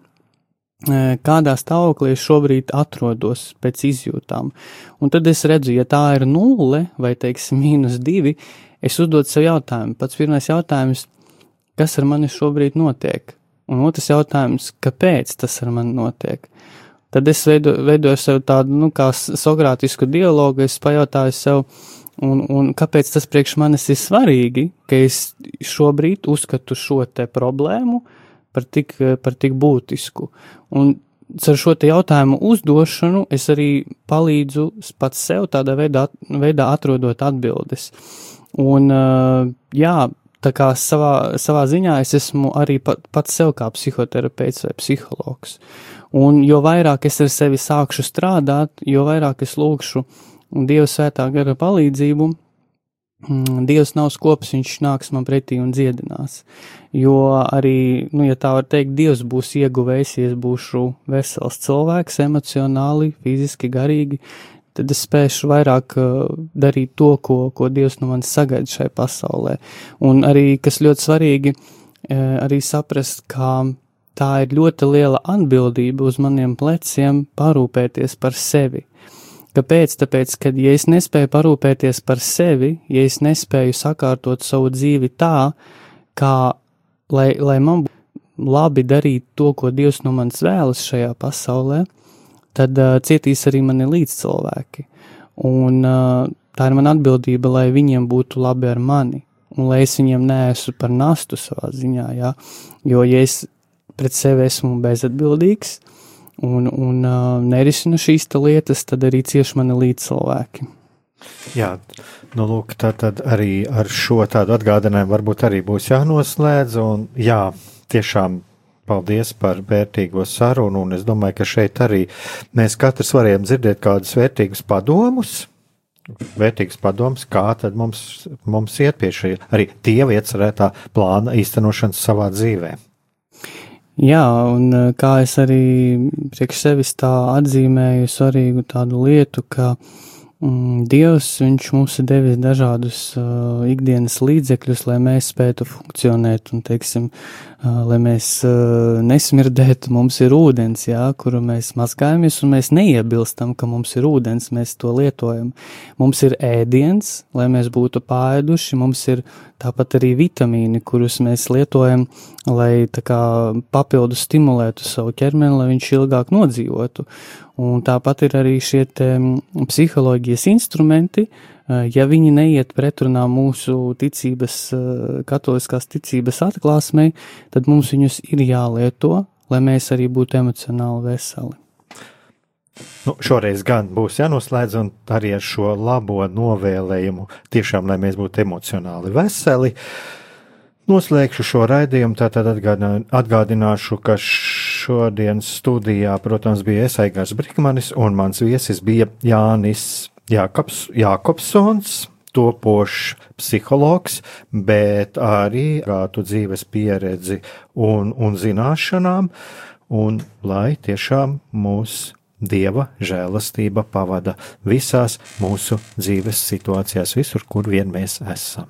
kādā stāvoklī es šobrīd atrodos pēc izjūtām. Un tad es redzu, ja tā ir nulle vai, teiksim, mīnus divi, es uzdodu sev jautājumu. Pats pirmais jautājums, kas ar mani šobrīd notiek? Un otrs jautājums, kāpēc tas ar mani notiek? Tad es veido, veidoju sev tādu, nu, kā sokratisku dialogu, es pajautāju sev, un, un kāpēc tas priekš manis ir svarīgi, ka es šobrīd uzskatu šo te problēmu par tik, par tik būtisku. Un ar šo jautājumu uzdošanu es arī palīdzu pats sev tādā veidā, veidā atrodot atbildes. Un, jā, tā kā savā, savā ziņā es esmu arī pat, pats sev kā psihoterapeits vai psihologs. Un jo vairāk es ar sevi sākšu strādāt, jo vairāk es lūgšu Dieva svētā gara palīdzību, mm, Dievs nav skops, viņš nāks man pretī un dziedinās. Jo arī, nu, ja tā var teikt, Dievs būs ieguvējis, ja es būšu vesels cilvēks, emocionāli, fiziski, garīgi, tad es spēšu vairāk uh, darīt to, ko, ko Dievs no manis sagaida šai pasaulē. Un arī, kas ļoti svarīgi, uh, arī saprast, ka tā ir ļoti liela atbildība uz maniem pleciem parūpēties par sevi. Kāpēc? Tāpēc, ka, ja es nespēju parūpēties par sevi, ja es nespēju sakārtot savu dzīvi tā, kā lai, lai man būtu labi darīt to, ko Dievs no manis vēlas šajā pasaulē, tad uh, cietīs arī mani līdzcilvēki. Un uh, tā ir mana atbildība, lai viņiem būtu labi ar mani, un lai es viņiem neesmu par nastu savā ziņā, jā. Jo, ja es pret sevi esmu bezatbildīgs un, un uh, nerisinu šīs lietas, tad arī cieši mani līdzcilvēki. Jā, nu, lūk, tā tad arī ar šo tādu atgādinājumu varbūt arī būs jānoslēdz, un jā, tiešām Paldies par vērtīgo sarunu, un es domāju, ka šeit arī mēs katrs varējām dzirdēt kādus vērtīgus padomus. Vērtīgs padoms, kā tad mums, mums iet pie šī arī dieva iecerētā plāna īstenošanas savā dzīvē. Jā, un eh, kā es arī priekš sevis tā atzīmēju svarīgu tādu lietu, ka Mm, Dievs, viņš mums ir devis dažādus uh, ikdienas līdzekļus, lai mēs spētu funkcionēt, un, teiksim, uh, lai mēs nesmirdētu, mums ir ūdens, jā, kuru mēs mazgājamies, un mēs neiebilstam, ka mums ir ūdens, mēs to lietojam. Mums ir ēdiens, lai mēs būtu pāēduši, mums ir tāpat arī vitamīni, kurus mēs lietojam, lai kā papildus stimulētu savu ķermeni, lai viņš ilgāk nodzīvotu. Un tāpat ir arī šie psiholoģijas instrumenti, ja viņi neiet pretrunā mūsu ticības, katoliskās ticības atklāsmei, tad mums viņus ir jālieto, lai mēs arī būtu emocionāli veseli. Nu, šoreiz gan būs jānoslēdz, un arī ar šo labo novēlējumu, tiešām, lai mēs būtu emocionāli veseli. Noslēgšu šo raidījumu, tātad atgādināšu, ka šodienas studijā, protams, bija Esaigars Brikmanis, un mans viesis bija Jānis Jākops, Jākopsons, topošs psihologs, bet arī gātu dzīves pieredzi un, un zināšanām, un lai tiešām mūs Dieva žēlastība pavada visās mūsu dzīves situācijās, visur, kur vien mēs esam.